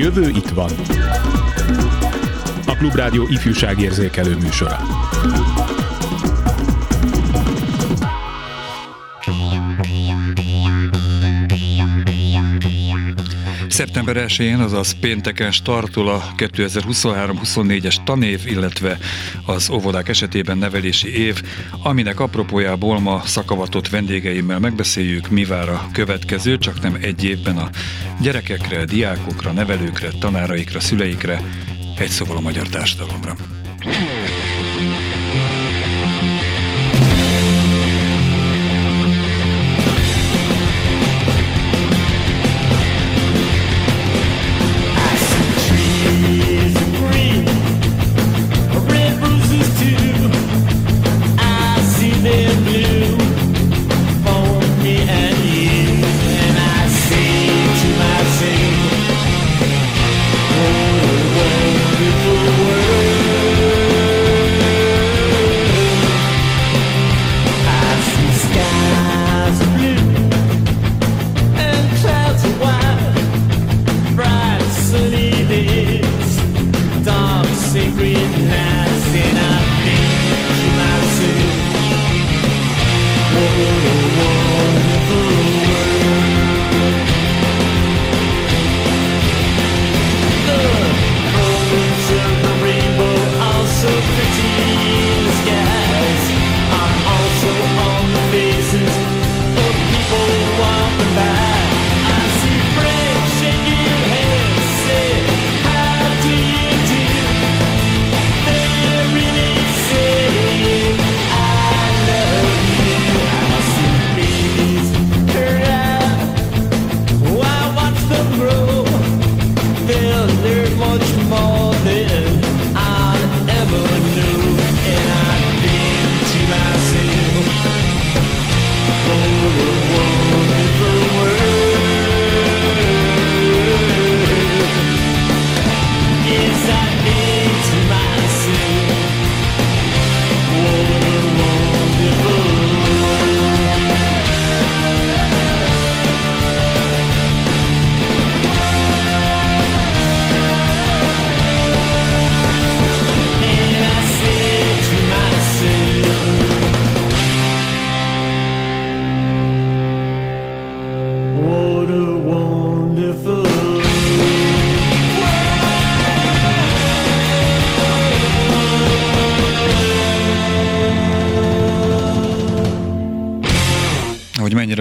jövő itt van. A Klubrádió ifjúságérzékelő műsora. Szeptember 1-én, azaz pénteken startul a 2023-24-es tanév, illetve az óvodák esetében nevelési év, aminek apropójából ma szakavatott vendégeimmel megbeszéljük, mi vár a következő, csak nem egy évben a gyerekekre, diákokra, nevelőkre, tanáraikra, szüleikre, egy szóval a magyar társadalomra.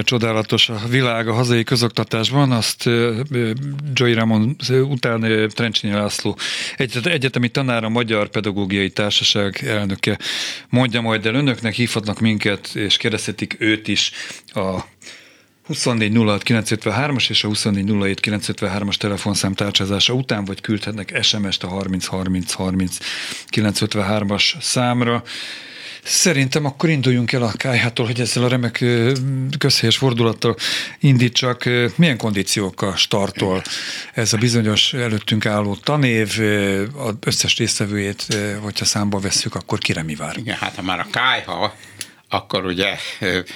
Csodálatos a világ a hazai közoktatásban, azt Joy Ramon után Trencsényi László egyetemi tanára, a Magyar Pedagógiai Társaság elnöke mondja majd el önöknek, hívhatnak minket, és kérdezhetik őt is a 2406953-as és a 2407953-as telefonszám tárcsázása után, vagy küldhetnek SMS-t a 303030 as számra. Szerintem akkor induljunk el a KH-tól, hogy ezzel a remek közhelyes fordulattal indítsak. Milyen kondíciókkal startol ez a bizonyos előttünk álló tanév, az összes résztvevőjét, hogyha számba vesszük, akkor kire mi vár? Igen, hát ha már a KH, akkor ugye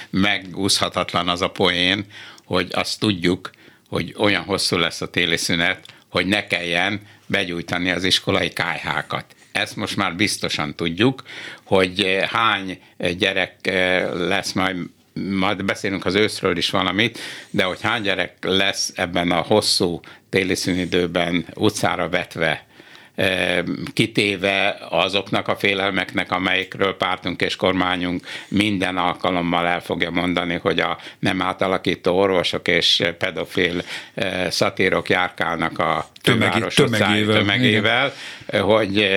megúszhatatlan az a poén, hogy azt tudjuk, hogy olyan hosszú lesz a téli szünet, hogy ne kelljen begyújtani az iskolai kájhákat ezt most már biztosan tudjuk, hogy eh, hány gyerek eh, lesz majd majd beszélünk az őszről is valamit, de hogy hány gyerek lesz ebben a hosszú téli szünidőben utcára vetve kitéve azoknak a félelmeknek, amelyikről pártunk és kormányunk minden alkalommal el fogja mondani, hogy a nem átalakító orvosok és pedofil szatírok járkálnak a tömegáros tömegével, tömegével hogy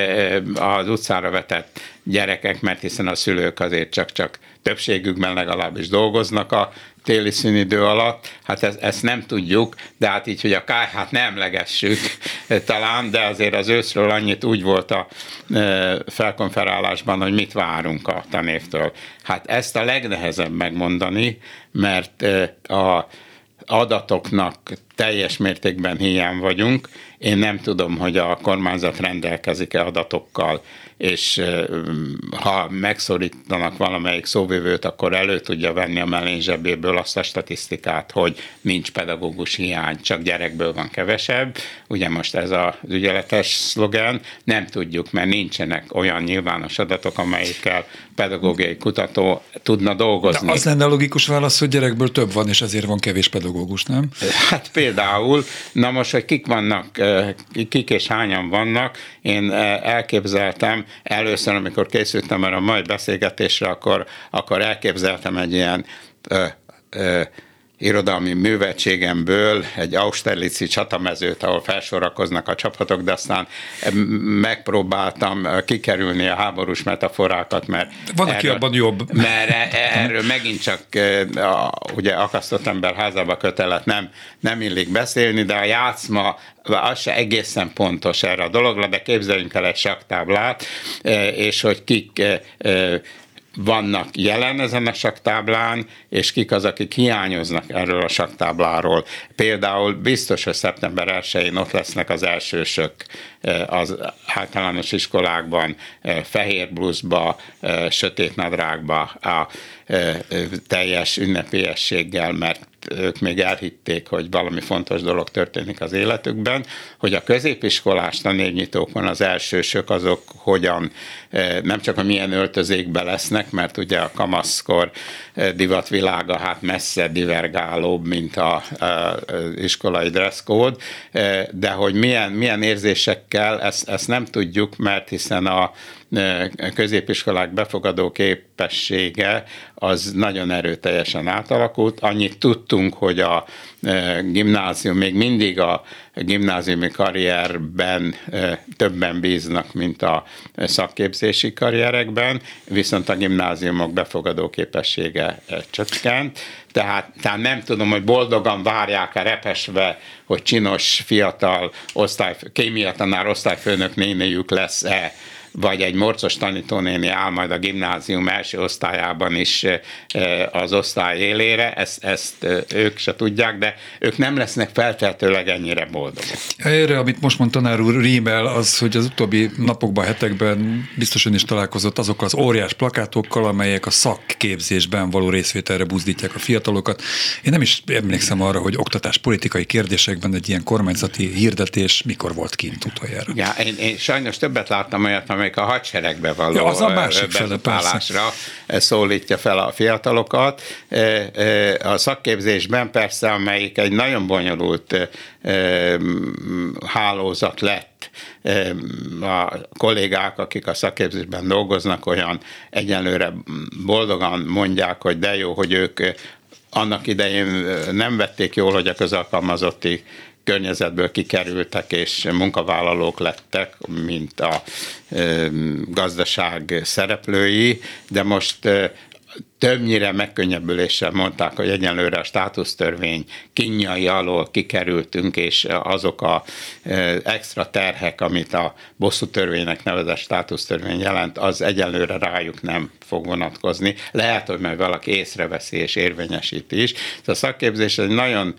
az utcára vetett gyerekek, mert hiszen a szülők azért csak-csak többségükben legalábbis dolgoznak a téli szünidő alatt, hát ezt, ezt nem tudjuk, de hát így, hogy a kájhát nem emlegessük talán, de azért az őszről annyit úgy volt a e, felkonferálásban, hogy mit várunk a tanévtől. Hát ezt a legnehezebb megmondani, mert e, a adatoknak teljes mértékben hiány vagyunk. Én nem tudom, hogy a kormányzat rendelkezik-e adatokkal, és ha megszorítanak valamelyik szóvivőt, akkor elő tudja venni a mellény zsebéből azt a statisztikát, hogy nincs pedagógus hiány, csak gyerekből van kevesebb. Ugye most ez az ügyeletes szlogen, nem tudjuk, mert nincsenek olyan nyilvános adatok, amelyikkel pedagógiai kutató tudna dolgozni. De az lenne a logikus válasz, hogy gyerekből több van, és ezért van kevés pedagógus, nem? Hát például, na most, hogy kik vannak, kik és hányan vannak, én elképzeltem, először, amikor készültem erre a mai beszélgetésre, akkor, akkor elképzeltem egy ilyen ö, ö, irodalmi művetségemből egy Austerlitzi csatamezőt, ahol felsorakoznak a csapatok, de aztán megpróbáltam kikerülni a háborús metaforákat, mert... Van, erről, aki abban jobb. Mert e- e- erről megint csak a, ugye akasztott ember házába kötelet nem, nem illik beszélni, de a játszma az se egészen pontos erre a dologra, de képzeljünk el egy saktáblát, és hogy kik vannak jelen ezen a saktáblán, és kik az, akik hiányoznak erről a saktábláról. Például biztos, hogy szeptember 1-én ott lesznek az elsősök eh, az általános iskolákban, eh, fehér bluszba, eh, sötét nadrágba, a teljes ünnepélyességgel, mert ők még elhitték, hogy valami fontos dolog történik az életükben, hogy a középiskolás tanévnyitókon az elsősök azok hogyan, eh, nem csak a milyen öltözékbe lesznek, mert ugye a kamaszkor eh, divatvilága hát messze divergálóbb, mint a, a, iskolai dresscode, eh, de hogy milyen, milyen érzésekkel, ezt, ezt nem tudjuk, mert hiszen a középiskolák befogadó képessége az nagyon erőteljesen átalakult. Annyit tudtunk, hogy a gimnázium még mindig a gimnáziumi karrierben többen bíznak, mint a szakképzési karrierekben, viszont a gimnáziumok befogadó képessége csökkent. Tehát, tehát nem tudom, hogy boldogan várják-e repesve, hogy csinos, fiatal osztály, kémia tanár osztályfőnök nénéjük lesz-e vagy egy morcos tanítónéni áll majd a gimnázium első osztályában is az osztály élére, ezt, ezt ők se tudják, de ők nem lesznek feltehetőleg ennyire boldogok. Erre, amit most mondta tanár úr, rímel az, hogy az utóbbi napokban, hetekben biztosan is találkozott azokkal az óriás plakátokkal, amelyek a szakképzésben való részvételre buzdítják a fiatalokat. Én nem is emlékszem arra, hogy oktatás politikai kérdésekben egy ilyen kormányzati hirdetés mikor volt kint utoljára. Ja, én, én sajnos többet láttam olyat, amely amelyik a hadseregbe való ja, az a másik szólítja fel a fiatalokat. A szakképzésben persze, amelyik egy nagyon bonyolult hálózat lett, a kollégák, akik a szakképzésben dolgoznak, olyan egyenlőre boldogan mondják, hogy de jó, hogy ők annak idején nem vették jól, hogy a közalkalmazotti környezetből kikerültek és munkavállalók lettek, mint a gazdaság szereplői, de most többnyire megkönnyebbüléssel mondták, hogy egyenlőre a státusztörvény kinyai alól kikerültünk, és azok a extra terhek, amit a bosszú törvénynek nevezett státusztörvény jelent, az egyenlőre rájuk nem fog vonatkozni. Lehet, hogy majd valaki észreveszi és érvényesíti is. A szakképzés egy nagyon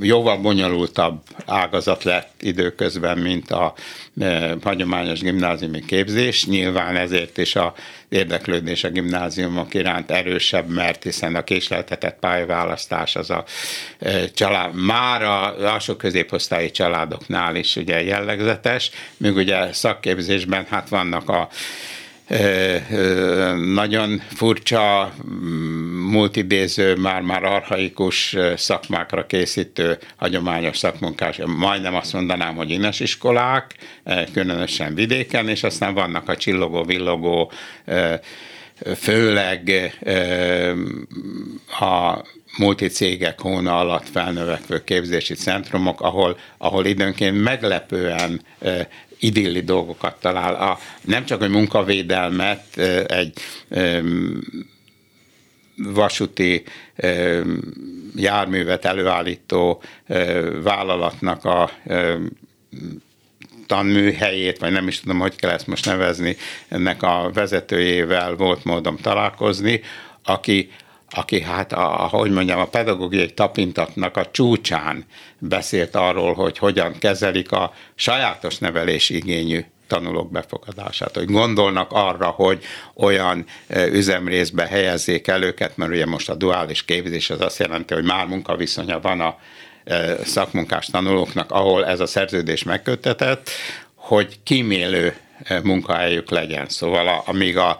jóval bonyolultabb ágazat lett időközben, mint a hagyományos gimnáziumi képzés. Nyilván ezért is a érdeklődés a gimnáziumok iránt erősebb, mert hiszen a késleltetett pályaválasztás az a család, már a alsó középosztályi családoknál is ugye jellegzetes, míg ugye szakképzésben hát vannak a nagyon furcsa, multidéző, már-már arhaikus szakmákra készítő hagyományos szakmunkás, majdnem azt mondanám, hogy ines iskolák, különösen vidéken, és aztán vannak a csillogó-villogó, főleg a multicégek hóna alatt felnövekvő képzési centrumok, ahol, ahol időnként meglepően idilli dolgokat talál. A, nem csak a munkavédelmet egy vasúti járművet előállító vállalatnak a tanműhelyét, vagy nem is tudom, hogy kell ezt most nevezni, ennek a vezetőjével volt módom találkozni, aki aki hát, a, hogy mondjam, a pedagógiai tapintatnak a csúcsán beszélt arról, hogy hogyan kezelik a sajátos nevelés igényű tanulók befogadását, hogy gondolnak arra, hogy olyan üzemrészbe helyezzék el őket, mert ugye most a duális képzés az azt jelenti, hogy már munkaviszonya van a szakmunkás tanulóknak, ahol ez a szerződés megkötetett, hogy kímélő munkahelyük legyen. Szóval amíg a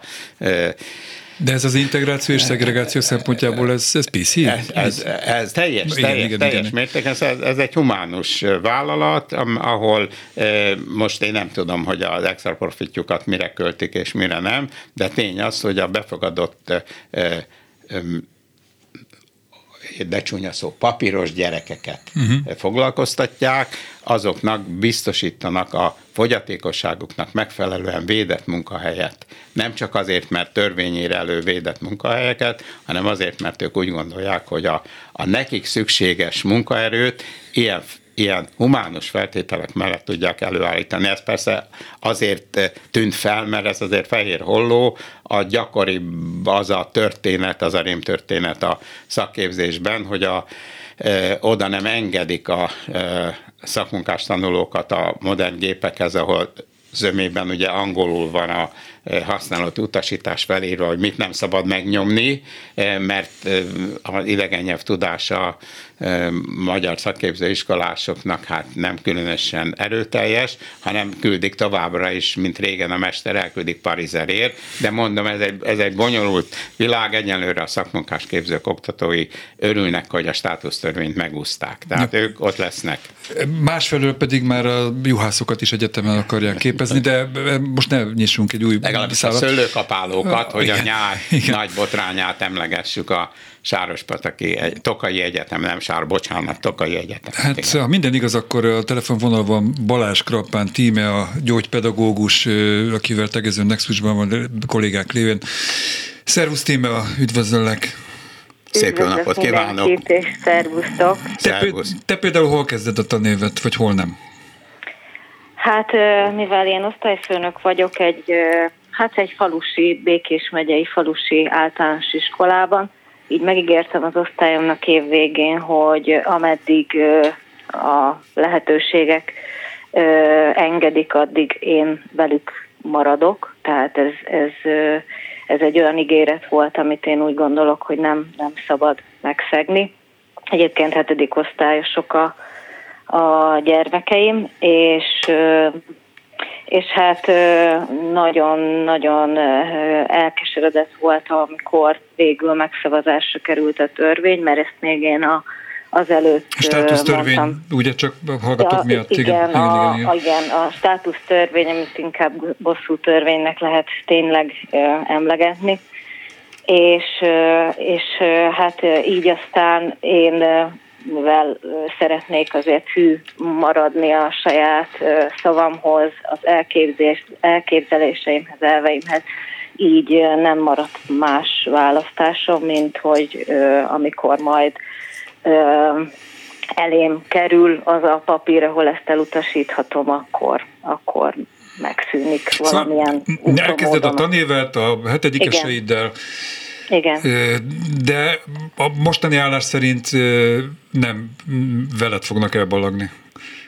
de ez az integráció és szegregáció szempontjából ez, ez PC? Ez, ez, ez teljes, igen, teljes, igen, teljes igen. mértékben, ez, ez egy humánus vállalat, ahol most én nem tudom, hogy az extra profitjukat mire költik és mire nem, de tény az, hogy a befogadott de csúnya szó, papíros gyerekeket uh-huh. foglalkoztatják, azoknak biztosítanak a fogyatékosságuknak megfelelően védett munkahelyet. Nem csak azért, mert törvényére elő védett munkahelyeket, hanem azért, mert ők úgy gondolják, hogy a, a nekik szükséges munkaerőt ilyen ilyen humánus feltételek mellett tudják előállítani. Ez persze azért tűnt fel, mert ez azért fehér holló, a gyakoribb az a történet, az a rémtörténet a szakképzésben, hogy a, e, oda nem engedik a e, szakmunkás tanulókat a modern gépekhez, ahol zömében ugye angolul van a e, használat utasítás felírva, hogy mit nem szabad megnyomni, e, mert e, az idegen nyelv tudása magyar szakképzőiskolásoknak hát nem különösen erőteljes, hanem küldik továbbra is, mint régen a mester elküldik Parizerért, de mondom, ez egy, ez egy bonyolult világ, egyelőre a szakmunkás képzők oktatói örülnek, hogy a státusztörvényt megúzták, tehát ja. ők ott lesznek. Másfelől pedig már a juhászokat is egyetemen akarják képezni, de most ne nyissunk egy új Legalábbis a szőlőkapálókat, hogy igen, a nyár igen. nagy botrányát emlegessük a Sárospataki Tokai Egyetem, nem Sár, bocsánat, Tokai Egyetem. Hát igen. ha minden igaz, akkor a telefonvonalban Balázs Krappán tíme, a gyógypedagógus, akivel tegező Nexusban van kollégák lévén. Szervusz tíme, üdvözöllek! Szép jó napot kívánok! És szervusztok! Te, te például hol kezded a tanévet, vagy hol nem? Hát mivel én osztályfőnök vagyok egy, hát egy falusi, Békés megyei falusi általános iskolában, így megígértem az osztályomnak év végén, hogy ameddig a lehetőségek engedik, addig én velük maradok. Tehát ez, ez, ez egy olyan ígéret volt, amit én úgy gondolok, hogy nem, nem szabad megszegni. Egyébként hetedik osztályosok a, a gyermekeim, és és hát nagyon-nagyon elkeseredett volt, amikor végül megszavazásra került a törvény, mert ezt még én a azelőtt státusztörvény, ugye csak hallgatok ja, miatt. Igen, igen, a, igen, igen. a státusztörvény, amit inkább bosszú törvénynek lehet tényleg emlegetni. És, és hát így aztán én mivel szeretnék azért hű maradni a saját szavamhoz, az elképzelés, elképzeléseimhez, elveimhez, így nem maradt más választásom, mint hogy amikor majd elém kerül az a papír, ahol ezt elutasíthatom, akkor, akkor megszűnik szóval valamilyen szóval Elkezded a tanévet a hetedikeseiddel, igen. De a mostani állás szerint nem veled fognak elballagni.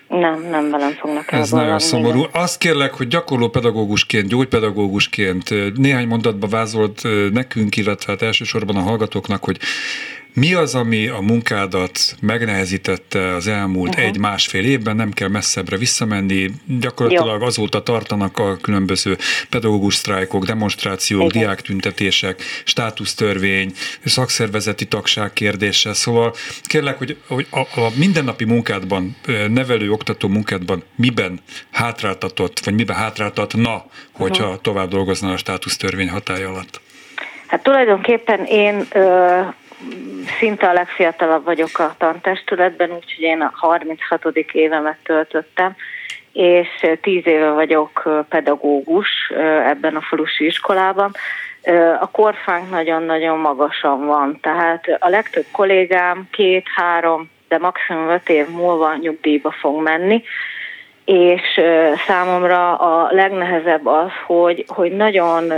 Nem, nem velem fognak Ez nagyon szomorú. Igen. Azt kérlek, hogy gyakorló pedagógusként, gyógypedagógusként néhány mondatba vázolt nekünk, illetve hát elsősorban a hallgatóknak, hogy mi az, ami a munkádat megnehezítette az elmúlt uh-huh. egy-másfél évben, nem kell messzebbre visszamenni, gyakorlatilag Jó. azóta tartanak a különböző pedagógus sztrájkok, demonstrációk, Igen. diáktüntetések, státusztörvény, szakszervezeti tagság kérdése, szóval kérlek, hogy, hogy a, a mindennapi munkádban, nevelő, oktató munkádban miben hátráltatott, vagy miben hátráltatna, hogyha uh-huh. tovább dolgoznál a státusztörvény hatája alatt? Hát tulajdonképpen én ö, szinte a legfiatalabb vagyok a tantestületben, úgyhogy én a 36. évemet töltöttem, és 10 éve vagyok pedagógus ebben a falusi iskolában. A korfánk nagyon-nagyon magasan van, tehát a legtöbb kollégám két-három, de maximum öt év múlva nyugdíjba fog menni, és számomra a legnehezebb az, hogy, hogy nagyon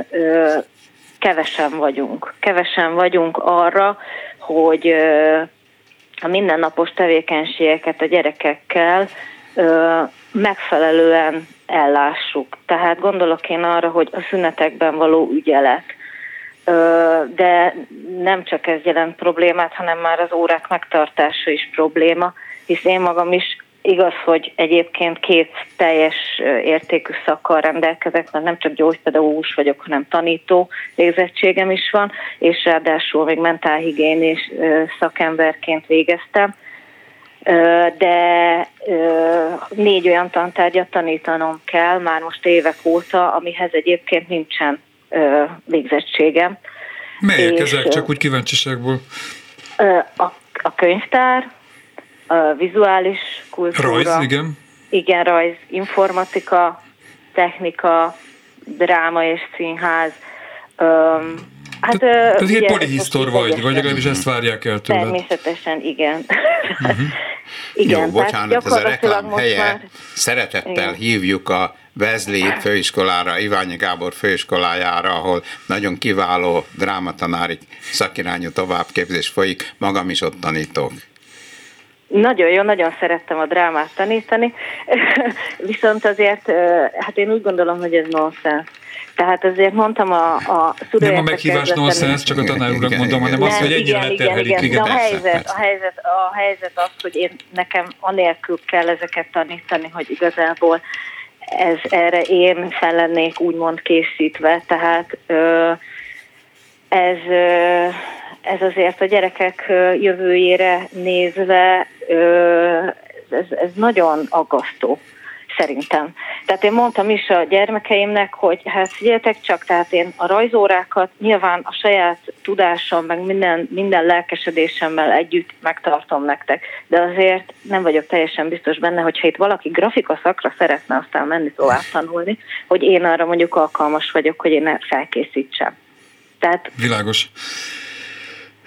kevesen vagyunk. Kevesen vagyunk arra, hogy a mindennapos tevékenységeket a gyerekekkel megfelelően ellássuk. Tehát gondolok én arra, hogy a szünetekben való ügyelet, de nem csak ez jelent problémát, hanem már az órák megtartása is probléma, hisz én magam is Igaz, hogy egyébként két teljes értékű szakkal rendelkezek, mert nem csak gyógypedagógus vagyok, hanem tanító végzettségem is van, és ráadásul még mentálhigiénés szakemberként végeztem. De négy olyan tantárgyat tanítanom kell már most évek óta, amihez egyébként nincsen végzettségem. Melyek és ezek, csak úgy kíváncsiságból? A, a könyvtár, a vizuális kultúra. Rajz, igen. Igen, rajz, informatika, technika, dráma és színház. Um, Hát, Tehát egy polihisztor vagy, vagy legalábbis ezt várják el tőled. Természetesen, igen. Uh-huh. igen Jó, bocsánat, ez a reklám helye. Már... Szeretettel igen. hívjuk a Vezli főiskolára, Iványi Gábor főiskolájára, ahol nagyon kiváló drámatanári szakirányú továbbképzés folyik, magam is ott tanítok. Nagyon jó, nagyon szerettem a drámát tanítani, viszont azért, hát én úgy gondolom, hogy ez nonsens. Tehát azért mondtam a, a Nem a meghívás nonsens, csak a tanár urak mondom, hanem az, hogy ennyire leterhelik. Igen, igen. A helyzet, a, helyzet, a helyzet az, hogy én nekem anélkül kell ezeket tanítani, hogy igazából ez erre én fel lennék úgymond készítve, tehát ö, ez ö, ez azért a gyerekek jövőjére nézve ez, ez nagyon aggasztó szerintem. Tehát én mondtam is a gyermekeimnek, hogy hát figyeljetek csak, tehát én a rajzórákat nyilván a saját tudásom, meg minden, minden lelkesedésemmel együtt megtartom nektek, de azért nem vagyok teljesen biztos benne, hogyha itt valaki grafika szakra szeretne aztán menni tovább tanulni, hogy én arra mondjuk alkalmas vagyok, hogy én felkészítsem. Tehát Világos.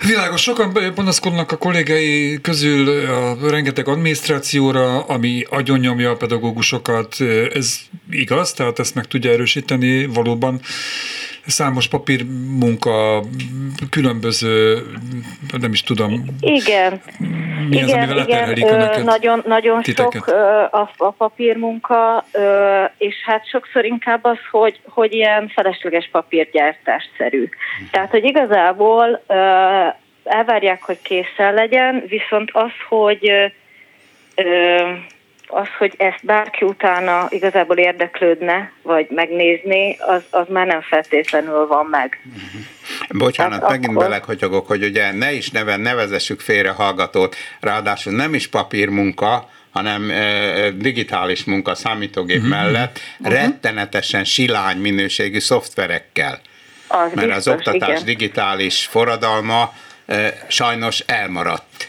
Világos, sokan panaszkodnak a kollégái közül a rengeteg adminisztrációra, ami agyonnyomja a pedagógusokat. Ez igaz? Tehát ezt meg tudja erősíteni valóban számos papírmunka, különböző, nem is tudom. Igen. Mi igen, az, amivel igen, ö, nagyon, nagyon sok a, a papírmunka, és hát sokszor inkább az, hogy, hogy ilyen felesleges papírgyártásszerű. Tehát, hogy igazából elvárják, hogy készen legyen, viszont az, hogy az, hogy ezt bárki utána igazából érdeklődne, vagy megnézni, az, az már nem feltétlenül van meg. Uh-huh. Bocsánat, Tehát megint akkor... belekotyogok, hogy ugye ne is neven, nevezessük félre hallgatót, ráadásul nem is papírmunka, hanem e, digitális munka számítógép uh-huh. mellett uh-huh. rettenetesen silány minőségű szoftverekkel. Az Mert biztos, az oktatás igen. digitális forradalma e, sajnos elmaradt.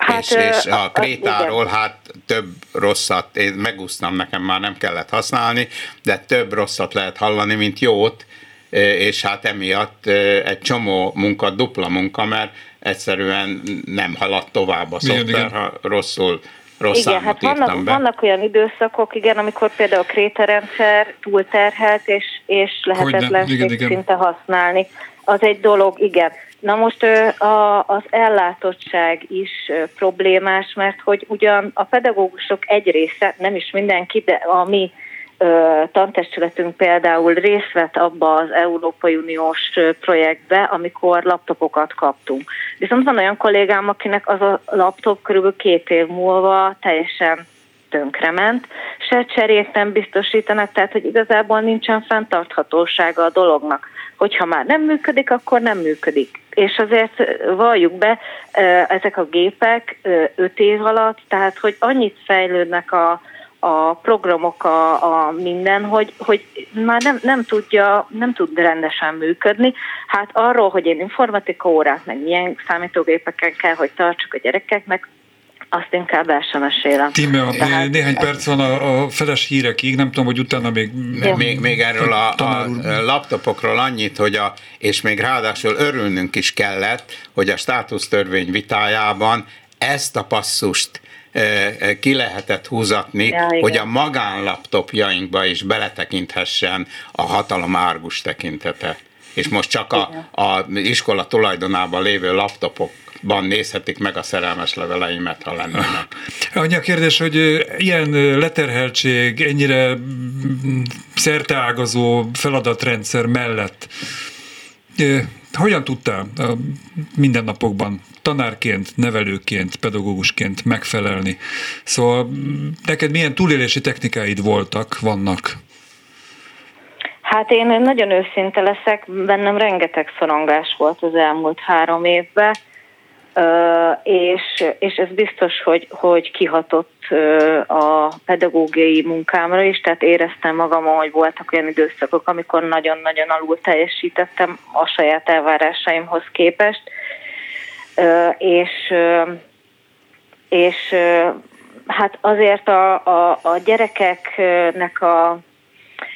Hát, és, és a krétáról hát több rosszat, én megúsztam, nekem már nem kellett használni, de több rosszat lehet hallani, mint jót, és hát emiatt egy csomó munka, dupla munka, mert egyszerűen nem haladt tovább a szoftver, ha rosszul rossz igen, hát vannak, be. vannak olyan időszakok, igen, amikor például a krétarendszer túlterhelt, és, és lehetetlenség szinte használni. Az egy dolog, igen. Na most a, az ellátottság is problémás, mert hogy ugyan a pedagógusok egy része, nem is mindenki, de a mi tantestületünk például részt vett abba az Európai Uniós projektbe, amikor laptopokat kaptunk. Viszont van olyan kollégám, akinek az a laptop körülbelül két év múlva teljesen tönkrement, se cserét nem biztosítanak, tehát hogy igazából nincsen fenntarthatósága a dolognak. Hogyha már nem működik, akkor nem működik. És azért valljuk be, ezek a gépek öt év alatt, tehát hogy annyit fejlődnek a, a programok, a, a minden, hogy, hogy már nem, nem, tudja, nem tud rendesen működni. Hát arról, hogy én informatika órát, meg milyen számítógépeken kell, hogy tartsuk a gyerekeknek, azt inkább el sem mesélem. Tíme, Tehát, néhány perc van a, a feles hírekig, nem tudom, hogy utána még... Még, még erről a, a laptopokról annyit, hogy a, és még ráadásul örülnünk is kellett, hogy a státusztörvény vitájában ezt a passzust e, e, ki lehetett húzatni, ja, hogy a magánlaptopjainkba is beletekinthessen a hatalom árgus tekintete. és most csak a, a iskola tulajdonában lévő laptopok ban nézhetik meg a szerelmes leveleimet, ha lennének. Annyi a kérdés, hogy ilyen leterheltség, ennyire mm, szerteágazó feladatrendszer mellett hogyan tudtál a mindennapokban tanárként, nevelőként, pedagógusként megfelelni? Szóval mm, neked milyen túlélési technikáid voltak, vannak? Hát én nagyon őszinte leszek, bennem rengeteg szorongás volt az elmúlt három évben, és, és ez biztos, hogy, hogy kihatott a pedagógiai munkámra is, tehát éreztem magam, hogy voltak olyan időszakok, amikor nagyon-nagyon alul teljesítettem a saját elvárásaimhoz képest, és, és hát azért a, a, a gyerekeknek a,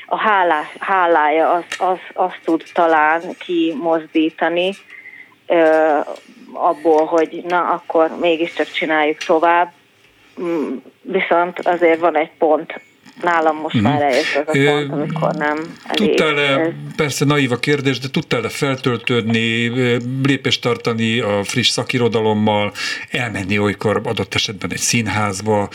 a hálá, hálája az, az, az tud talán kimozdítani, abból, hogy na, akkor mégiscsak csináljuk tovább. Mm, viszont azért van egy pont, nálam most uh-huh. már eljött az a pont, amikor nem elég. Tudtál-e, persze naív a kérdés, de tudtál-e feltöltődni, lépést tartani a friss szakirodalommal, elmenni olykor adott esetben egy színházba,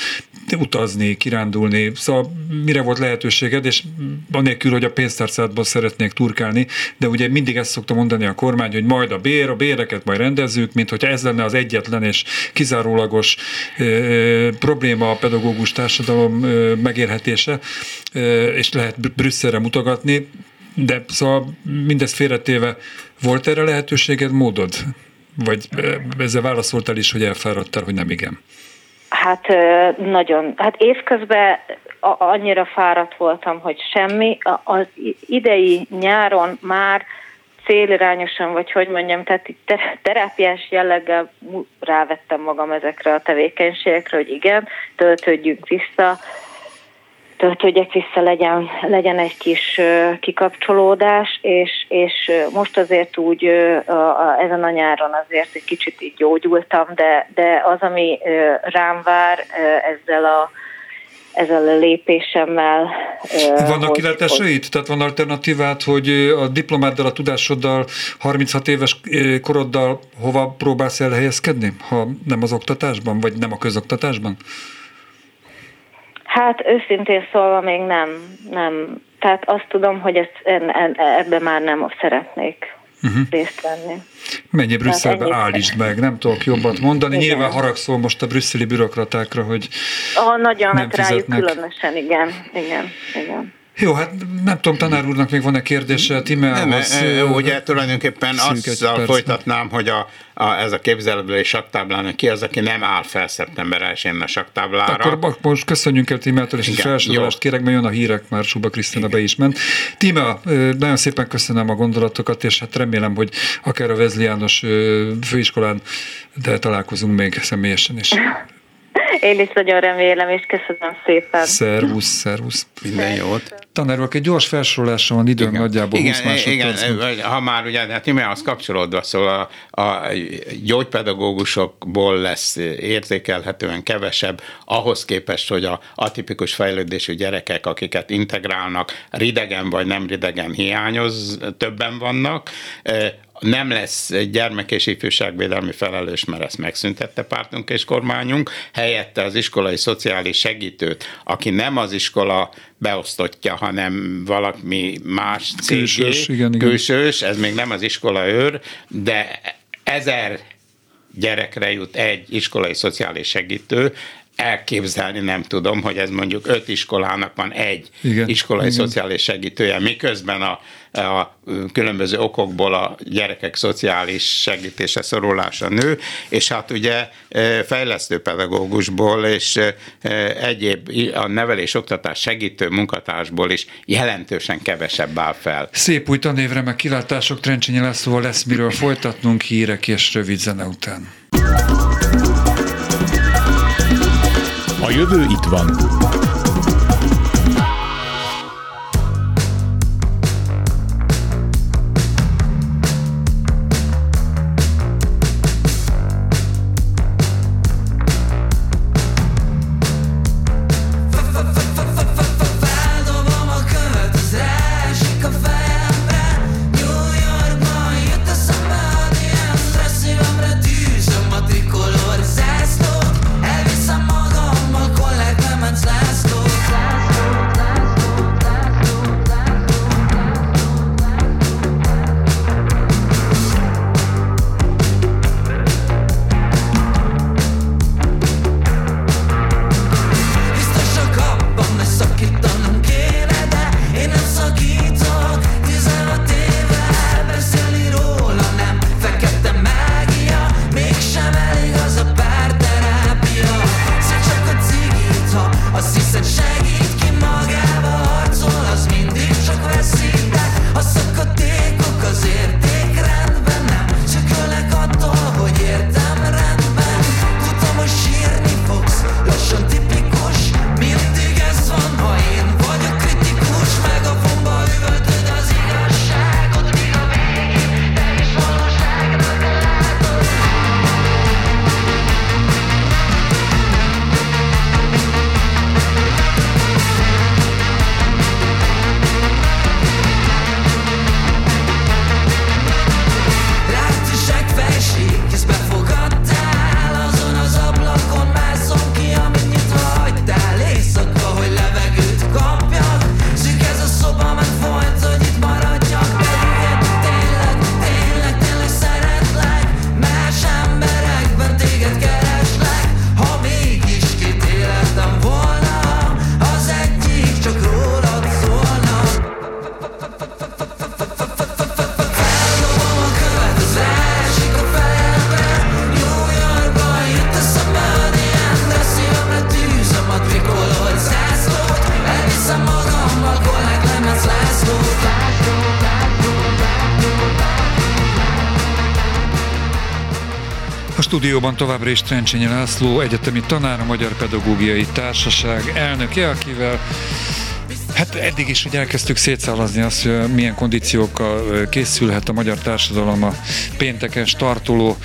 utazni, kirándulni, szóval mire volt lehetőséged, és anélkül, hogy a pénztárcádban szeretnék turkálni, de ugye mindig ezt szokta mondani a kormány, hogy majd a bér, a béreket majd rendezzük, mint hogyha ez lenne az egyetlen és kizárólagos e, probléma a pedagógus társadalom e, megérhetése, e, és lehet Brüsszelre mutogatni, de szóval mindezt félretéve, volt erre lehetőséged, módod? Vagy ezzel válaszoltál is, hogy elfáradtál, hogy nem igen? Hát nagyon. Hát évközben annyira fáradt voltam, hogy semmi. Az idei nyáron már célirányosan, vagy hogy mondjam, tehát terápiás jelleggel rávettem magam ezekre a tevékenységekre, hogy igen, töltődjünk vissza, töltődjek vissza, legyen, legyen egy kis kikapcsolódás, és, és most azért úgy ezen a nyáron azért egy kicsit így gyógyultam, de, de az, ami rám vár ezzel a ezzel a lépésemmel. Vannak kilátásait? Tehát van alternatívát, hogy a diplomáddal, a tudásoddal, 36 éves koroddal hova próbálsz elhelyezkedni, ha nem az oktatásban, vagy nem a közoktatásban? Hát őszintén szólva még nem, nem. Tehát azt tudom, hogy ezt, ebbe már nem szeretnék uh-huh. részt venni. Menj Brüsszelbe, állítsd meg, nem tudok jobbat mondani. Igen. Nyilván haragszol most a brüsszeli bürokratákra, hogy Ah, nagyon, nem hát rájuk különösen, igen, igen, igen. Jó, hát nem tudom, tanár úrnak még van-e kérdése Timeához? Nem, ugye tulajdonképpen azzal folytatnám, hogy a, a, ez a képzeletbeli saktáblán, ki az, aki nem áll fel szeptember 1 a saktáblára. Akkor most köszönjünk el Tímeától, és egy felsorolást kérek, mert jön a hírek, már Suba Krisztina be is ment. Tímea, nagyon szépen köszönöm a gondolatokat, és hát remélem, hogy akár a Vezli János főiskolán, de találkozunk még személyesen is. Én is nagyon remélem, és köszönöm szépen. Szervusz, szervusz. Minden jót. Tanár egy gyors felsorolásra van időm igen. nagyjából igen, 20 másodperc. Igen, ha már ugye, hát az kapcsolódva, szóval a, a gyógypedagógusokból lesz értékelhetően kevesebb, ahhoz képest, hogy a atipikus fejlődésű gyerekek, akiket integrálnak, ridegen vagy nem ridegen hiányoz, többen vannak, nem lesz gyermek és ifjúságvédelmi felelős, mert ezt megszüntette pártunk és kormányunk, helyette az iskolai szociális segítőt, aki nem az iskola beosztottja, hanem valami más cégé, külsős, igen, igen. külsős, ez még nem az iskola őr, de ezer gyerekre jut egy iskolai szociális segítő, elképzelni nem tudom, hogy ez mondjuk öt iskolának van egy igen, iskolai igen. szociális segítője, miközben a, a különböző okokból a gyerekek szociális segítése, szorulása nő, és hát ugye e, fejlesztő pedagógusból és e, egyéb a nevelés oktatás segítő munkatársból is jelentősen kevesebb áll fel. Szép új tanévre, meg kilátások Trencsényi Lászlóval lesz miről folytatnunk hírek és rövid zene után. A jövő itt van. Stúdióban továbbra is Trencsényi László, egyetemi tanár, a Magyar Pedagógiai Társaság elnöke, akivel Hát eddig is, hogy elkezdtük szétszálazni azt, hogy milyen kondíciókkal készülhet a magyar társadalom a pénteken startoló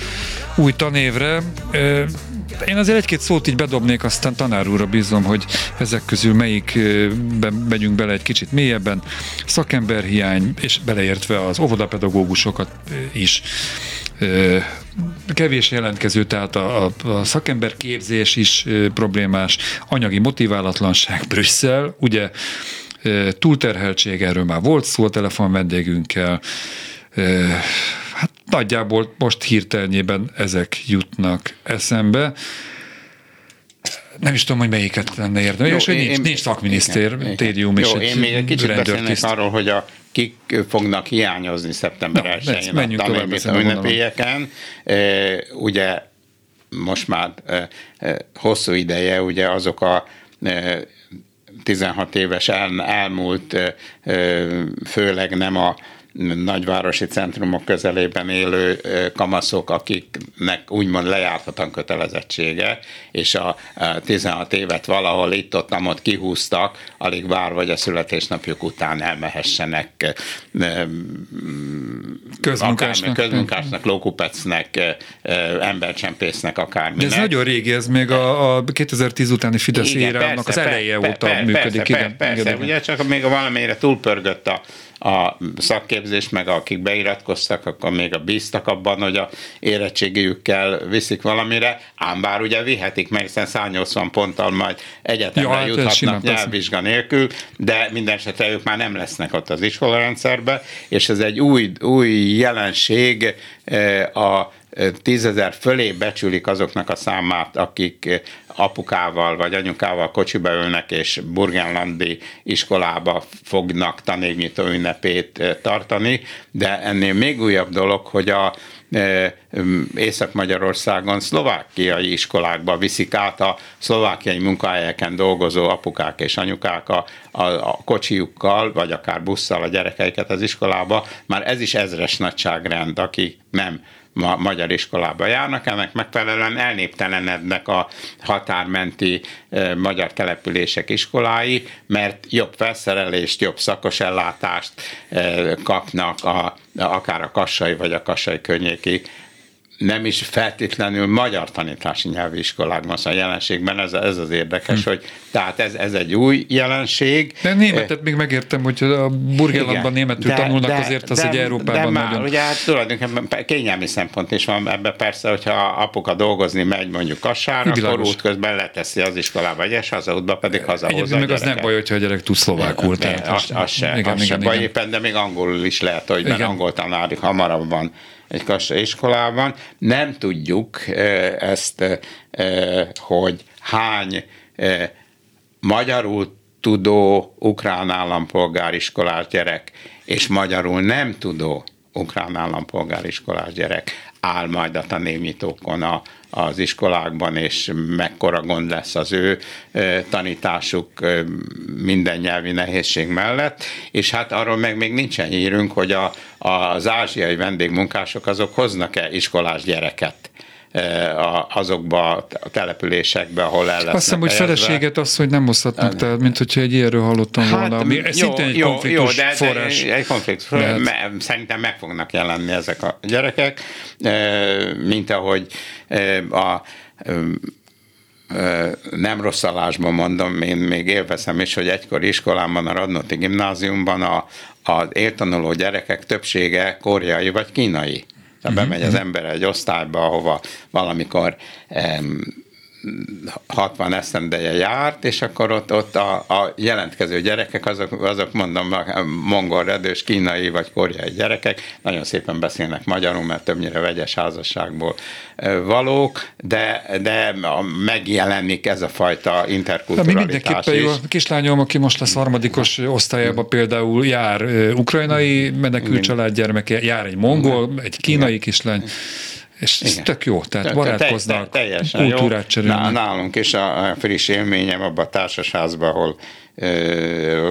új tanévre. Én azért egy-két szót így bedobnék, aztán tanár úrra bízom, hogy ezek közül melyikben megyünk bele egy kicsit mélyebben. Szakemberhiány, és beleértve az óvodapedagógusokat is kevés jelentkező, tehát a, a, a szakemberképzés is problémás, anyagi motiválatlanság, Brüsszel, ugye túlterheltség, erről már volt szó a telefon vendégünkkel, hát nagyjából most hirtelnyében ezek jutnak eszembe. Nem is tudom, hogy melyiket lenne érdemes, és hogy nincs, nincs szakminisztérium Jó, én még egy kicsit beszélnék arról, hogy a kik fognak hiányozni szeptember 1-én a tanévét ünnepélyeken. Ugye most már hosszú ideje ugye azok a 16 éves el, elmúlt, főleg nem a nagyvárosi centrumok közelében élő kamaszok, akiknek úgymond lejártatlan kötelezettsége, és a 16 évet valahol itt-ott ott kihúztak, alig vár, vagy a születésnapjuk után elmehessenek közmunkásnak, közmunkásnak lókupecnek, embercsempésznek, akárminek. De ez nagyon régi, ez még a, a 2010 utáni Fidesz érának az eleje per, óta per, működik. Persze, igen, persze, igen, ugye csak még valamire túlpörgött a a szakképzés, meg akik beiratkoztak, akkor még a bíztak abban, hogy a érettségükkel viszik valamire, ám bár ugye vihetik, meg hiszen 180 ponttal majd egyetemre ja, hát juthatnak nyelvvizsga nélkül, de minden esetre ők már nem lesznek ott az iskolarendszerbe, és ez egy új, új jelenség eh, a tízezer fölé becsülik azoknak a számát, akik apukával vagy anyukával kocsiba ülnek, és burgenlandi iskolába fognak tanévnyitó ünnepét tartani, de ennél még újabb dolog, hogy a Észak-Magyarországon szlovákiai iskolákba viszik át a szlovákiai munkahelyeken dolgozó apukák és anyukák a, a, a kocsijukkal, vagy akár busszal a gyerekeiket az iskolába. Már ez is ezres nagyságrend, aki nem ma magyar iskolába járnak, ennek megfelelően elnéptelenednek a határmenti magyar települések iskolái, mert jobb felszerelést, jobb szakos ellátást kapnak a, akár a kassai vagy a kassai környéki nem is feltétlenül magyar tanítási nyelvi iskolákban, szóval a jelenségben ez, ez az érdekes, hm. hogy tehát ez, ez egy új jelenség. De németet még megértem, hogy a burgerlandban németül de, tanulnak, de, azért az de, egy Európában de már, nagyon... ugye hát tulajdonképpen kényelmi szempont is van ebben persze, hogyha apuka dolgozni megy mondjuk kassára, akkor útközben leteszi az iskolába, és hazaútba pedig hazahozza meg az nem baj, hogyha a gyerek tud szlovákul. Tehát az, az, se, igen, az igen, se igen, baj, igen. éppen, de még angolul is lehet, hogy mert angol tanár hamarabb van egy kassa iskolában. Nem tudjuk ezt, hogy hány magyarul tudó ukrán állampolgáriskolás gyerek és magyarul nem tudó ukrán állampolgáriskolás gyerek áll majd a tanévnyitókon a, az iskolákban, és mekkora gond lesz az ő tanításuk minden nyelvi nehézség mellett, és hát arról meg még nincsen hírünk, hogy a, az ázsiai vendégmunkások azok hoznak-e iskolás gyereket azokba a településekbe, ahol el Azt hiszem, hogy feleséget az, hogy nem osztatnak, tehát, mint hogyha egy ilyenről hallottam hát, volna, ami jó, szintén egy jó, konfliktus jó, de, forrás. De egy konfliktus me, szerintem meg fognak jelenni ezek a gyerekek, mint ahogy a nem rossz alásban mondom, én még élvezem is, hogy egykor iskolámban, a Radnóti gimnáziumban a, az éltanuló gyerekek többsége koreai vagy kínai. Tehát bemegy az mhm. ember egy osztályba, ahova valamikor um, 60 esztendeje járt, és akkor ott, ott a, a jelentkező gyerekek, azok, azok mondom, mongol, redős, kínai vagy koreai gyerekek, nagyon szépen beszélnek magyarul, mert többnyire vegyes házasságból valók, de, de megjelenik ez a fajta interkulturalitás mindenképpen is. jó. A kislányom, aki most lesz harmadikos osztályába például jár ukrajnai menekült család gyermeke, jár egy mongol, egy kínai kislány, És ez Igen. tök jó, tehát barátkoznak, te, te, teljesen kultúrát cserélnek. Nálunk is a friss élményem abban a társasházban, ahol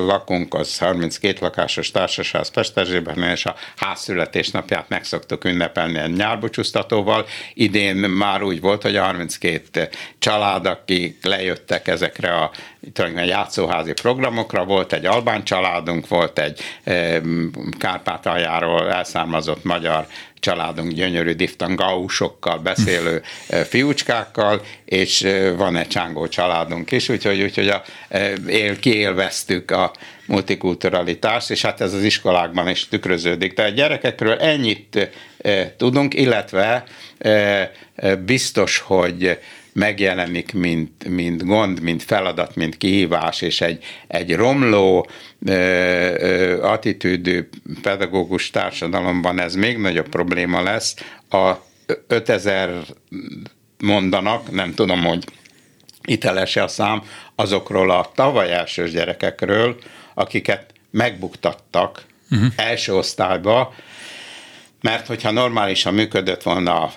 lakunk, az 32 lakásos társasház Pesterzsében, és a házszületésnapját meg szoktuk ünnepelni egy nyárbúcsúztatóval. Idén már úgy volt, hogy a 32 család, akik lejöttek ezekre a tulajdonképpen játszóházi programokra, volt egy albán családunk, volt egy Kárpátaljáról elszármazott magyar családunk gyönyörű diftangausokkal beszélő fiúcskákkal, és van egy csángó családunk is, úgyhogy, úgyhogy a, él, kiélveztük a multikulturalitást, és hát ez az iskolákban is tükröződik. Tehát gyerekekről ennyit tudunk, illetve biztos, hogy megjelenik, mint, mint gond, mint feladat, mint kihívás, és egy, egy romló ö, ö, attitűdű pedagógus társadalomban ez még nagyobb probléma lesz. A 5000 mondanak, nem tudom, hogy itelese a szám, azokról a tavaly elsős gyerekekről, akiket megbuktattak uh-huh. első osztályba, mert hogyha normálisan működött volna,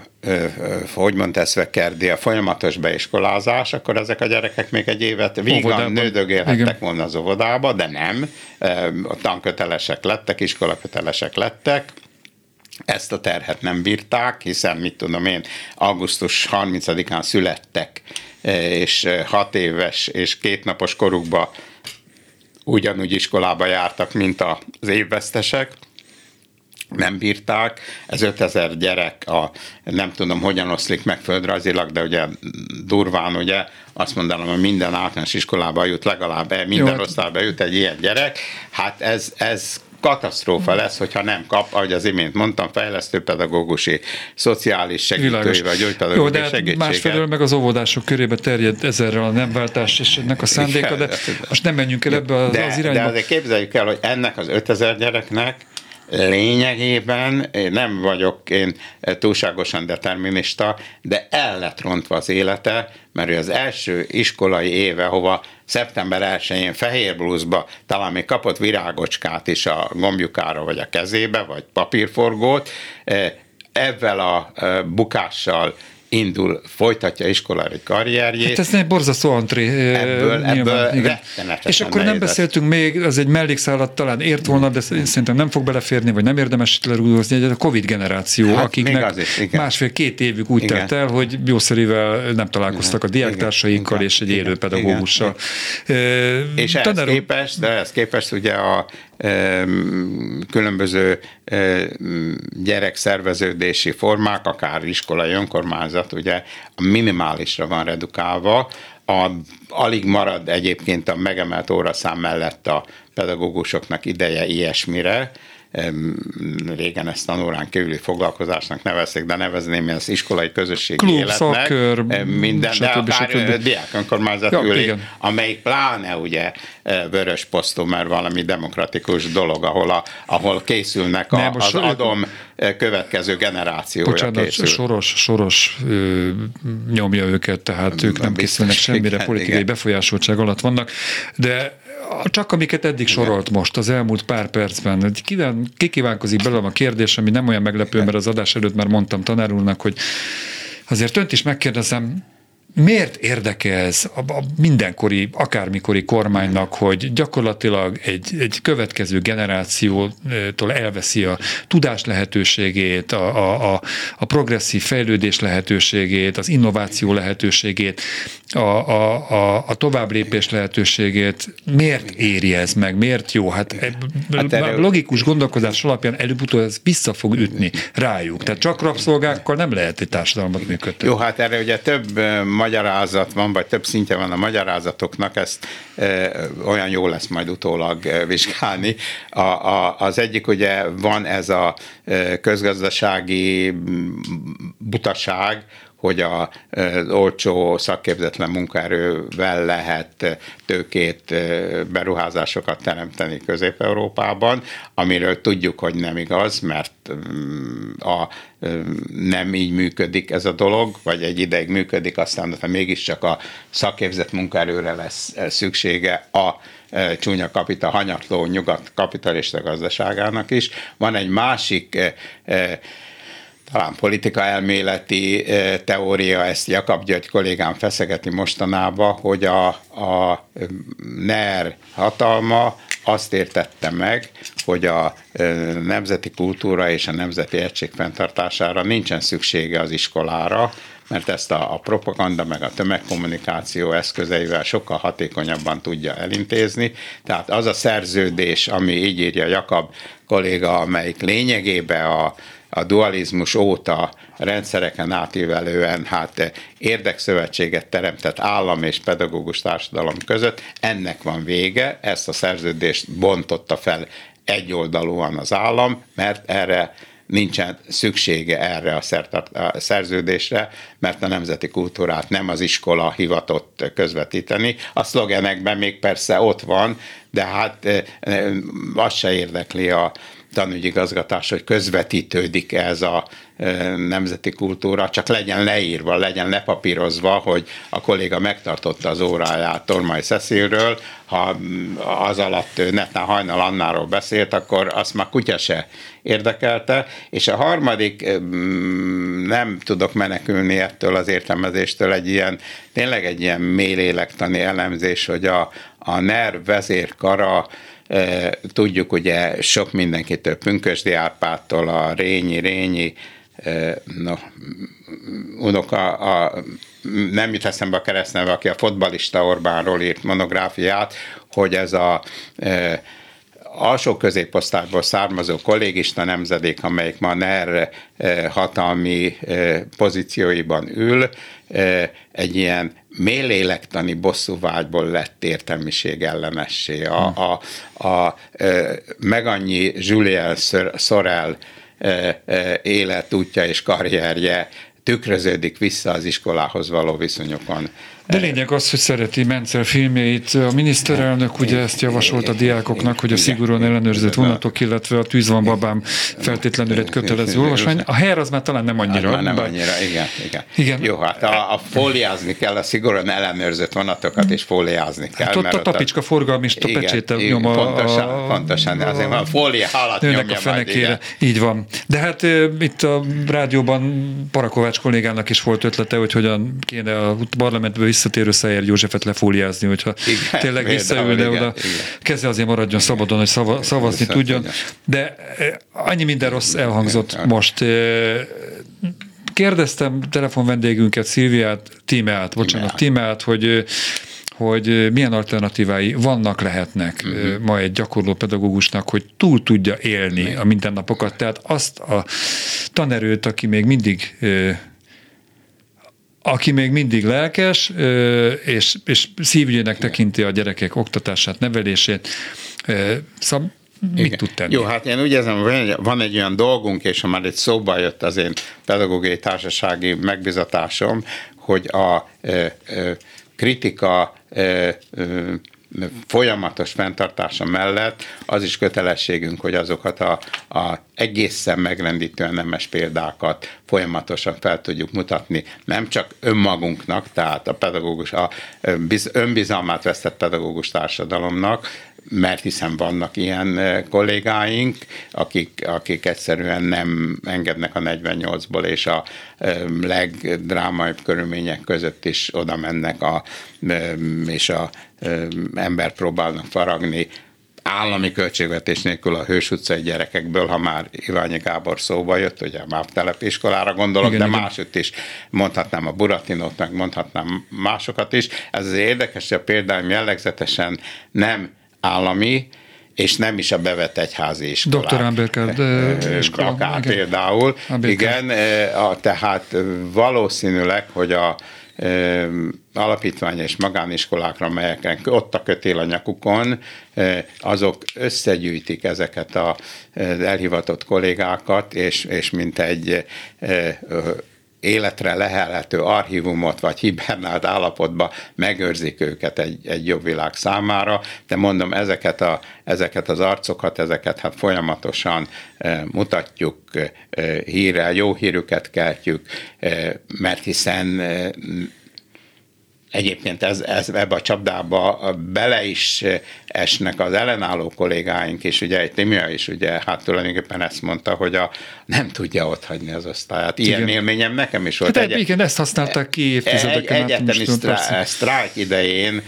hogy mondta Eszvekerdi, a folyamatos beiskolázás, akkor ezek a gyerekek még egy évet vígan nődögélhettek volna az óvodába, de nem. A tankötelesek lettek, iskolakötelesek lettek, ezt a terhet nem bírták, hiszen mit tudom én, augusztus 30-án születtek, és hat éves és kétnapos korukba ugyanúgy iskolába jártak, mint az évvesztesek, nem bírták. Ez 5000 gyerek, a, nem tudom, hogyan oszlik meg földrajzilag, de ugye durván ugye azt mondanám, hogy minden általános iskolába jut legalább, minden Jó, hát- osztályba jut egy ilyen gyerek. Hát ez, ez katasztrófa lesz, hogyha nem kap, ahogy az imént mondtam, fejlesztő pedagógusi, szociális segítői vagy gyógypedagógiai Jó, de hát segítséget. másfelől meg az óvodások körébe terjed ezerrel a nemváltás és ennek a szándéka, de most nem menjünk el ebbe az, de, az irányba. De azért képzeljük el, hogy ennek az 5000 gyereknek lényegében nem vagyok én túlságosan determinista, de el lett rontva az élete, mert ő az első iskolai éve, hova szeptember 1-én fehér blúzba talán még kapott virágocskát is a gombjukára, vagy a kezébe, vagy papírforgót, ezzel a bukással indul, folytatja iskolai karrierjét. Hát ez egy borzasztó antré. Ebből, ebből igen. És akkor nem beszéltünk még, az egy mellékszállat talán ért volna, de szerintem nem fog beleférni, vagy nem érdemes lerúdozni, egy a Covid generáció, hát, akiknek másfél-két évük úgy igen. telt el, hogy jószerével nem találkoztak igen. a diáktársaikkal és egy élő pedagógussal. És ehhez képest, de ehhez képest ugye a különböző gyerekszerveződési formák, akár iskolai önkormányzat, ugye a minimálisra van redukálva, a, alig marad egyébként a megemelt óraszám mellett a pedagógusoknak ideje ilyesmire, régen ezt tanórán kívüli foglalkozásnak nevezték, de nevezném ezt iskolai közösségi Klub, életnek. szakkör, minden, de akár diák önkormányzat ja, üli, amelyik pláne ugye vörös posztó, mert valami demokratikus dolog, ahol, a, ahol készülnek a, az adom következő generációja Bocsánat, készül. Soros, soros ö, nyomja őket, tehát ők nem, nem készülnek semmire, igen, politikai igen. befolyásoltság alatt vannak, de csak amiket eddig sorolt most, az elmúlt pár percben. Kikívánkozik belőlem a kérdés, ami nem olyan meglepő, mert az adás előtt már mondtam tanár úrnak, hogy azért önt is megkérdezem, miért érdeke ez a, a mindenkori, akármikori kormánynak, hogy gyakorlatilag egy, egy következő generációtól elveszi a tudás lehetőségét, a, a, a, a progresszív fejlődés lehetőségét, az innováció lehetőségét, a, a, a, a továbblépés lehetőségét. Miért éri ez meg? Miért jó? Hát, hát erre... logikus gondolkodás alapján előbb-utóbb ez vissza fog ütni rájuk. Tehát csak rabszolgákkal nem lehet egy társadalmat működtetni. Jó, hát erre ugye több magyarázat van, vagy több szintje van a magyarázatoknak, ezt e, olyan jó lesz majd utólag e, vizsgálni. A, a, az egyik ugye van ez a e, közgazdasági butaság, hogy az olcsó szakképzetlen munkaerővel lehet tőkét, beruházásokat teremteni Közép-Európában, amiről tudjuk, hogy nem igaz, mert mm, a, nem így működik ez a dolog, vagy egy ideig működik, aztán de mégiscsak a szakképzett munkaerőre lesz szüksége a csúnya kapita, hanyatló nyugat kapitalista gazdaságának is. Van egy másik talán politika elméleti teória, ezt Jakab György kollégám feszegeti mostanában, hogy a, a NER hatalma azt értette meg, hogy a nemzeti kultúra és a nemzeti egység fenntartására nincsen szüksége az iskolára, mert ezt a, a propaganda meg a tömegkommunikáció eszközeivel sokkal hatékonyabban tudja elintézni. Tehát az a szerződés, ami így írja Jakab kolléga, amelyik lényegében a, a dualizmus óta rendszereken átívelően hát érdekszövetséget teremtett állam és pedagógus társadalom között, ennek van vége, ezt a szerződést bontotta fel egyoldalúan az állam, mert erre nincsen szüksége erre a, szerződésre, mert a nemzeti kultúrát nem az iskola hivatott közvetíteni. A szlogenekben még persze ott van, de hát az se érdekli a tanügyigazgatás, hogy közvetítődik ez a nemzeti kultúra, csak legyen leírva, legyen lepapírozva, hogy a kolléga megtartotta az óráját Tormai Cecilről, ha az alatt ő netán hajnal Annáról beszélt, akkor azt már kutya se érdekelte, és a harmadik, nem tudok menekülni ettől az értelmezéstől, egy ilyen, tényleg egy ilyen mélélektani elemzés, hogy a, a NER vezérkara Tudjuk ugye sok mindenkitől, Pünkösdi Árpádtól, a Rényi, Rényi, no, unoka, a, nem jut eszembe a keresztneve, aki a fotbalista Orbánról írt monográfiát, hogy ez a e, alsó középosztályból származó kollégista nemzedék, amelyik ma NER hatalmi pozícióiban ül, egy ilyen mélélektani bosszúvágyból lett értelmiség ellenessé. A, hm. a, a, a megannyi Julien Sorel életútja és karrierje tükröződik vissza az iskolához való viszonyokon. De lényeg az, hogy szereti Mencer filmjeit. A miniszterelnök ugye ezt javasolt a diákoknak, hogy a szigorúan ellenőrzött vonatok, illetve a Tűz van babám feltétlenül egy kötelező olvasmány. A her az már talán nem annyira. Hát nem annyira, igen, igen. igen. Jó, hát a, a fóliázni kell a szigorúan ellenőrzött vonatokat, és fóliázni kell. Hát ott a tapicska forgalmista pecséte nyom a... Pontosan, a, pontosan, azért van fólia halat nyomja a fenekére. Majd, Így van. De hát itt a rádióban Parakovács kollégának is volt ötlete, hogy hogyan kéne a parlamentből visszatérő Szejer Józsefet lefóliázni, hogyha igen, tényleg visszaülne oda. Igen. Keze azért maradjon szabadon, hogy szava, szavazni Viszont, tudjon. Igen. De eh, annyi minden rossz elhangzott igen. most. Eh, kérdeztem telefon vendégünket, Szilviát, Tímeát, bocsánat, Tímeát, hogy eh, hogy milyen alternatívái vannak, lehetnek uh-huh. ma egy gyakorló pedagógusnak, hogy túl tudja élni a mindennapokat. Tehát azt a tanerőt, aki még mindig aki még mindig lelkes, és, és szívügyének tekinti a gyerekek oktatását, nevelését. Szóval mit Igen. tud tenni? Jó, hát én úgy érzem, van egy olyan dolgunk, és ha már egy szóba jött az én pedagógiai társasági megbizatásom, hogy a kritika folyamatos fenntartása mellett az is kötelességünk, hogy azokat a, a egészen megrendítően nemes példákat folyamatosan fel tudjuk mutatni, nem csak önmagunknak, tehát a pedagógus, a önbizalmát vesztett pedagógus társadalomnak, mert hiszen vannak ilyen kollégáink, akik, akik egyszerűen nem engednek a 48-ból, és a legdrámaibb körülmények között is oda mennek, a, és a ember próbálnak faragni állami költségvetés nélkül a Hős utcai gyerekekből, ha már Iványi Gábor szóba jött, ugye már telepiskolára gondolok, igen, de igen. máshogy is mondhatnám a Buratinót, meg mondhatnám másokat is. Ez az érdekes, hogy a például jellegzetesen nem állami, és nem is a bevett egyházi iskolák. Dr. Amberkard iskola. Akár igen. például. Amberkard. Igen, a, tehát valószínűleg, hogy a alapítvány és magániskolákra, melyeken ott a kötél a nyakukon, azok összegyűjtik ezeket az elhivatott kollégákat, és, és mint egy életre lehelhető archívumot vagy hibernált állapotba megőrzik őket egy, egy jobb világ számára, de mondom, ezeket, a, ezeket az arcokat, ezeket hát folyamatosan e, mutatjuk e, hírrel, jó hírüket keltjük, e, mert hiszen egyébként ez, ez, ebbe a csapdába bele is esnek az ellenálló kollégáink, és ugye egy Timia is ugye hát tulajdonképpen ezt mondta, hogy a, nem tudja ott hagyni az osztályát. Ilyen igen. élményem nekem is volt. Hát egy, igen, ezt használták ki évtizedeken. Egy, egyetemi sztrájk idején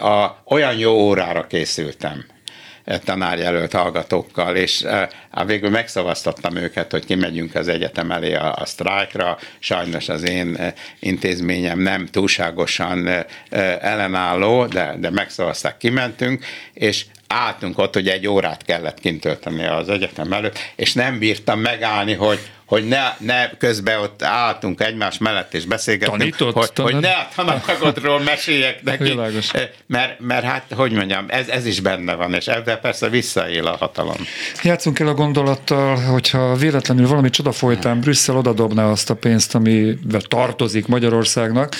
a, olyan jó órára készültem tanárjelölt hallgatókkal, és hát végül megszavaztattam őket, hogy kimegyünk az egyetem elé a, a sztrájkra. Sajnos az én intézményem nem túlságosan ellenálló, de, de megszavazták, kimentünk, és álltunk ott, hogy egy órát kellett kint tölteni az egyetem előtt, és nem bírtam megállni, hogy hogy ne, ne közben ott álltunk egymás mellett és beszélgettünk, Tanított, hogy, hogy ne a tananyagodról meséljek neki. Mert, mert hát, hogy mondjam, ez, ez is benne van, és ebben persze visszaél a hatalom. Játszunk el a gondolattal, hogyha véletlenül valami csoda folytán Brüsszel odadobná azt a pénzt, amivel tartozik Magyarországnak,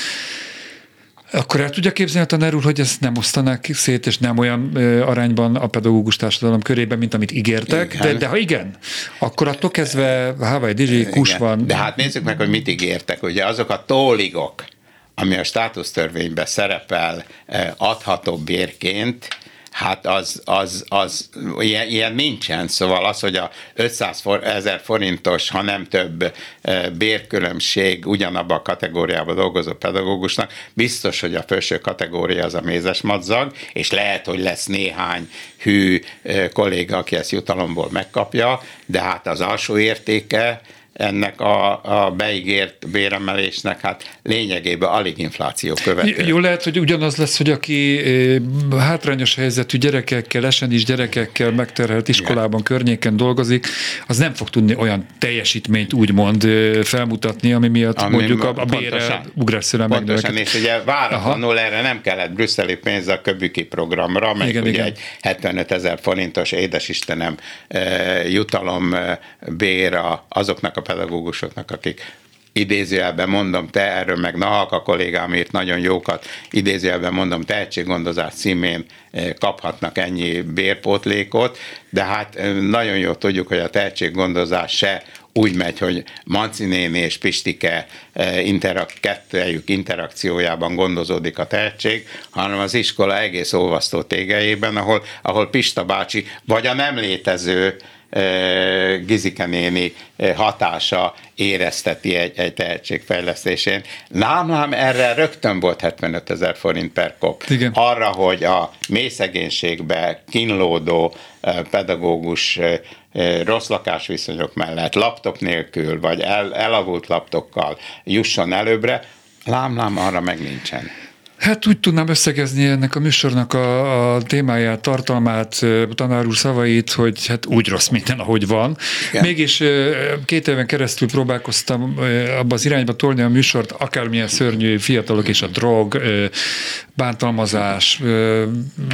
akkor el tudja képzelni a tanár úr, hogy ezt nem osztanák szét, és nem olyan arányban a pedagógus társadalom körében, mint amit ígértek, de, de ha igen, akkor attól kezdve Hawaii Dizsi, kus van. De hát nézzük meg, hogy mit ígértek. Ugye azok a tóligok, ami a státusztörvényben szerepel adható bérként, hát az, az, az ilyen, ilyen nincsen. Szóval az, hogy a 500 for, ezer forintos, ha nem több e, bérkülönbség ugyanabba a kategóriába dolgozó pedagógusnak, biztos, hogy a felső kategória az a mézes madzag, és lehet, hogy lesz néhány hű e, kolléga, aki ezt jutalomból megkapja, de hát az alsó értéke ennek a, a beígért béremelésnek hát lényegében alig infláció követő. Jó lehet, hogy ugyanaz lesz, hogy aki hátrányos helyzetű gyerekekkel, esen is gyerekekkel megterhelt iskolában, Igen. környéken dolgozik, az nem fog tudni olyan teljesítményt úgymond felmutatni, ami miatt ami mondjuk a, a bére ugrásszerűen Pontosan, és ugye váratlanul erre nem kellett brüsszeli pénz a Köbüki programra, meg igen, ugye igen. egy 75 ezer forintos édesistenem jutalom bér azoknak a pedagógusoknak, akik idézőjelben mondom, te erről meg Nahak a kollégám írt nagyon jókat, idézőjelben mondom, tehetséggondozás címén eh, kaphatnak ennyi bérpótlékot, de hát eh, nagyon jól tudjuk, hogy a tehetséggondozás se úgy megy, hogy Manci néni és Pistike eh, interak, kettőjük interakciójában gondozódik a tehetség, hanem az iskola egész olvasztó tégelyében, ahol, ahol Pista bácsi vagy a nem létező Gizike néni hatása érezteti egy, egy tehetségfejlesztésén. Lámlám erre rögtön volt 75 ezer forint per kop. Igen. Arra, hogy a mély szegénységbe kínlódó pedagógus rossz lakásviszonyok mellett, laptop nélkül, vagy el, elavult laptokkal jusson előbbre, lámlám arra meg nincsen. Hát úgy tudnám összegezni ennek a műsornak a, a témáját, tartalmát, tanár úr szavait, hogy hát úgy rossz minden, ahogy van. Igen. Mégis két éven keresztül próbálkoztam abba az irányba tolni a műsort, akármilyen szörnyű fiatalok és a drog, bántalmazás,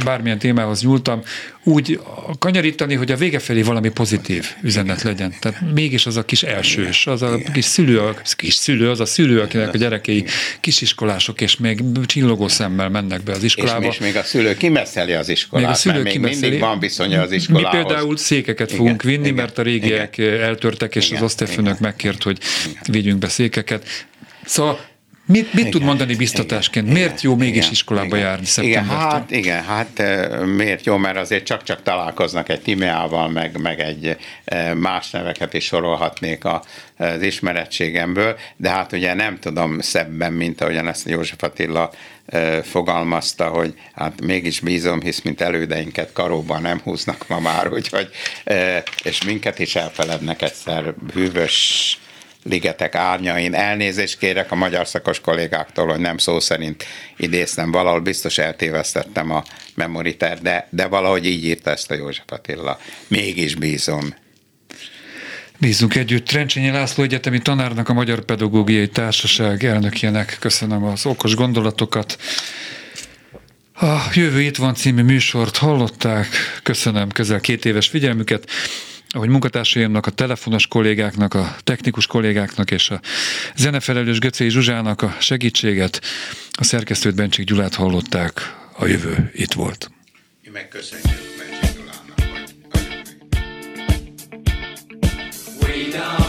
bármilyen témához nyúltam, úgy kanyarítani, hogy a vége felé valami pozitív üzenet legyen. Tehát mégis az a kis elsős, az a kis szülő, a kis szülő, az a szülő, akinek a gyerekei kisiskolások, és még csillogó szemmel mennek be az iskolába. És, és még a szülő kimeszeli az iskolát, még a szülő mert még kimeszeli. mindig van viszonya az iskolához. Mi például székeket igen, fogunk vinni, igen, mert a régiek igen, eltörtek, és igen, az osztályfőnök megkért, hogy vigyünk be székeket. Szóval Mit, mit igen, tud mondani biztatásként? Igen, miért jó mégis igen, iskolába igen, járni szeptembertől? Igen, hát, igen, hát miért jó, mert azért csak-csak találkoznak egy Timeával, meg, meg egy más neveket is sorolhatnék az ismerettségemből, de hát ugye nem tudom szebben, mint ahogyan ezt József Attila fogalmazta, hogy hát mégis bízom, hisz mint elődeinket karóban nem húznak ma már, úgyhogy, és minket is elfelednek egyszer hűvös ligetek árnyain. Elnézést kérek a magyar szakos kollégáktól, hogy nem szó szerint idéztem, valahol biztos eltévesztettem a memoriter, de, de valahogy így írta ezt a József Attila. Mégis bízom. Bízunk együtt. Trencsényi László egyetemi tanárnak, a Magyar Pedagógiai Társaság elnökének köszönöm az okos gondolatokat. A Jövő itt van című műsort hallották. Köszönöm közel két éves figyelmüket ahogy munkatársaimnak, a telefonos kollégáknak, a technikus kollégáknak és a zenefelelős Göcé Zsuzsának a segítséget. A szerkesztőt Bencsik Gyulát hallották, a jövő itt volt. Megköszönjük. A Jövő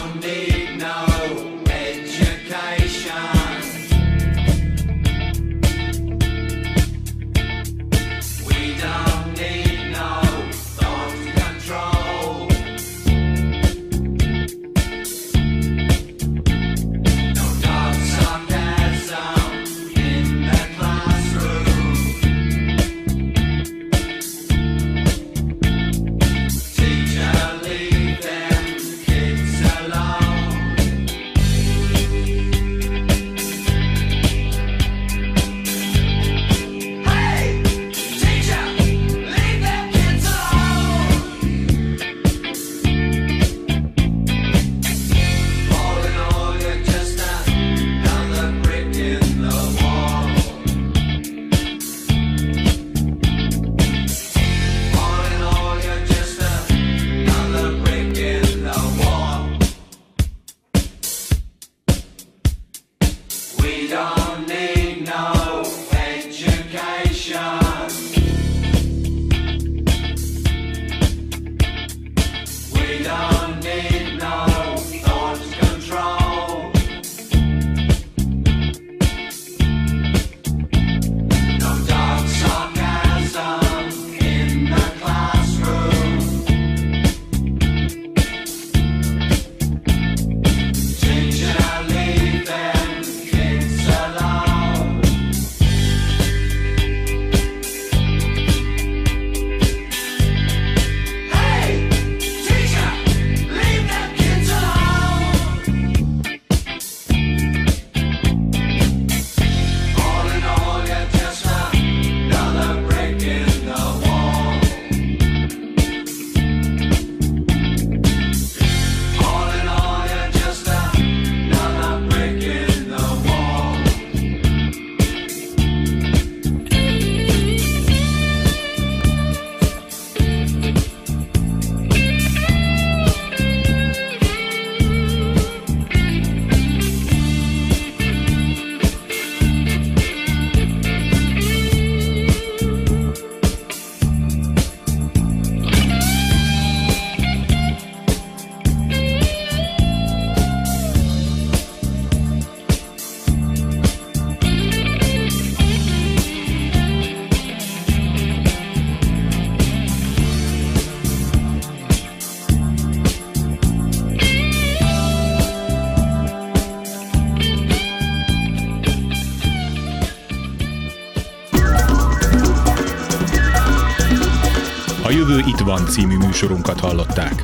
című műsorunkat hallották.